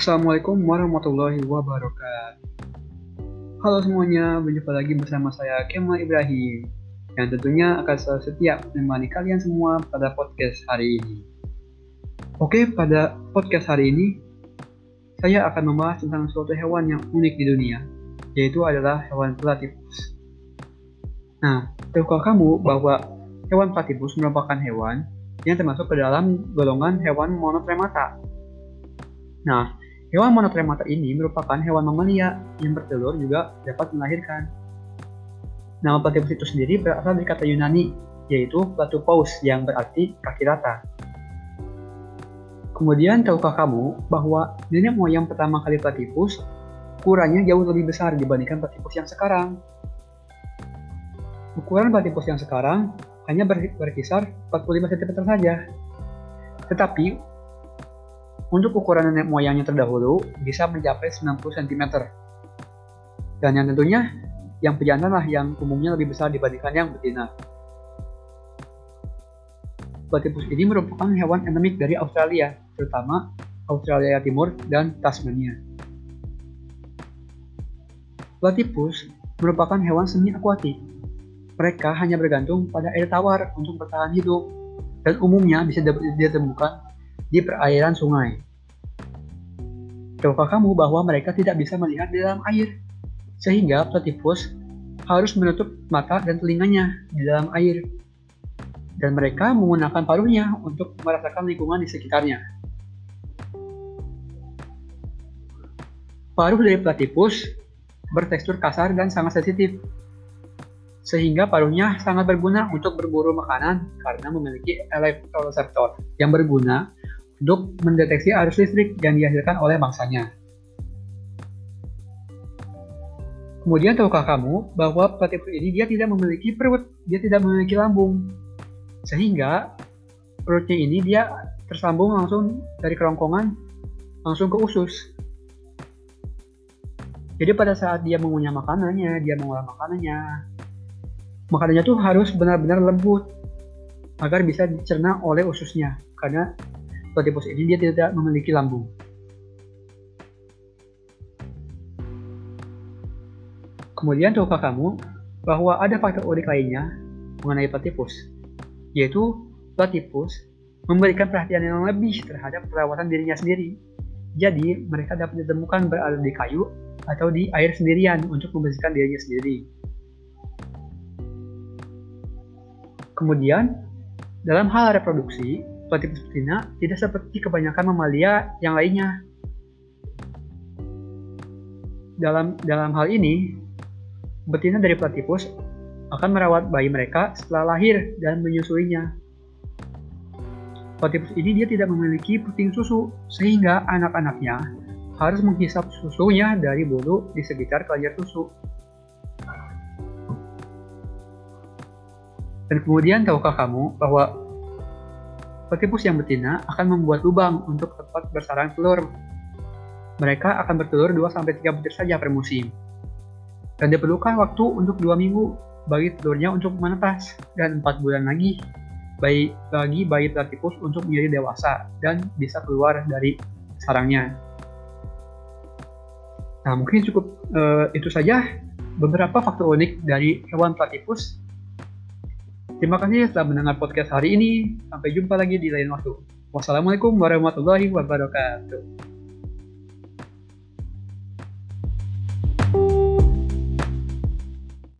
Assalamualaikum warahmatullahi wabarakatuh. Halo semuanya, berjumpa lagi bersama saya Kemal Ibrahim yang tentunya akan selalu setia menemani kalian semua pada podcast hari ini. Oke, pada podcast hari ini saya akan membahas tentang suatu hewan yang unik di dunia, yaitu adalah hewan platypus. Nah, tahukah kamu bahwa hewan platypus merupakan hewan yang termasuk ke dalam golongan hewan monotremata? Nah, Hewan monotremata ini merupakan hewan mamalia yang bertelur juga dapat melahirkan. Nama platypus itu sendiri berasal dari kata Yunani, yaitu platupous yang berarti kaki rata. Kemudian tahukah kamu bahwa nenek moyang pertama kali platypus ukurannya jauh lebih besar dibandingkan platypus yang sekarang? Ukuran platypus yang sekarang hanya berkisar 45 cm saja. Tetapi untuk ukuran nenek moyangnya terdahulu bisa mencapai 90 cm. Dan yang tentunya yang pejantan lah yang umumnya lebih besar dibandingkan yang betina. Platypus ini merupakan hewan endemik dari Australia, terutama Australia Timur dan Tasmania. Platypus merupakan hewan semi akuatik. Mereka hanya bergantung pada air tawar untuk bertahan hidup dan umumnya bisa ditemukan di perairan sungai. Tahukah kamu bahwa mereka tidak bisa melihat di dalam air? Sehingga platypus harus menutup mata dan telinganya di dalam air. Dan mereka menggunakan paruhnya untuk merasakan lingkungan di sekitarnya. Paruh dari platypus bertekstur kasar dan sangat sensitif, sehingga paruhnya sangat berguna untuk berburu makanan karena memiliki elektroreseptor yang berguna untuk mendeteksi arus listrik yang dihasilkan oleh mangsanya. Kemudian tahukah kamu bahwa platypus ini dia tidak memiliki perut, dia tidak memiliki lambung. Sehingga perutnya ini dia tersambung langsung dari kerongkongan langsung ke usus. Jadi pada saat dia mengunyah makanannya, dia mengolah makanannya, makanannya tuh harus benar-benar lembut agar bisa dicerna oleh ususnya. Karena platypus ini dia tidak memiliki lambung. Kemudian tahukah kamu bahwa ada faktor unik lainnya mengenai platypus, yaitu platypus memberikan perhatian yang lebih terhadap perawatan dirinya sendiri. Jadi, mereka dapat ditemukan berada di kayu atau di air sendirian untuk membersihkan dirinya sendiri. Kemudian, dalam hal reproduksi, platypus betina tidak seperti kebanyakan mamalia yang lainnya. Dalam dalam hal ini, betina dari platypus akan merawat bayi mereka setelah lahir dan menyusuinya. Platypus ini dia tidak memiliki puting susu, sehingga anak-anaknya harus menghisap susunya dari bulu di sekitar kelenjar susu. Dan kemudian tahukah kamu bahwa Platypus yang betina akan membuat lubang untuk tempat bersarang telur. Mereka akan bertelur 2-3 butir saja per musim. Dan diperlukan waktu untuk 2 minggu bagi telurnya untuk menetas dan 4 bulan lagi bagi, bagi bayi platypus untuk menjadi dewasa dan bisa keluar dari sarangnya. Nah, mungkin cukup uh, itu saja beberapa faktor unik dari hewan platypus Terima kasih telah mendengar podcast hari ini. Sampai jumpa lagi di lain waktu. Wassalamualaikum warahmatullahi wabarakatuh.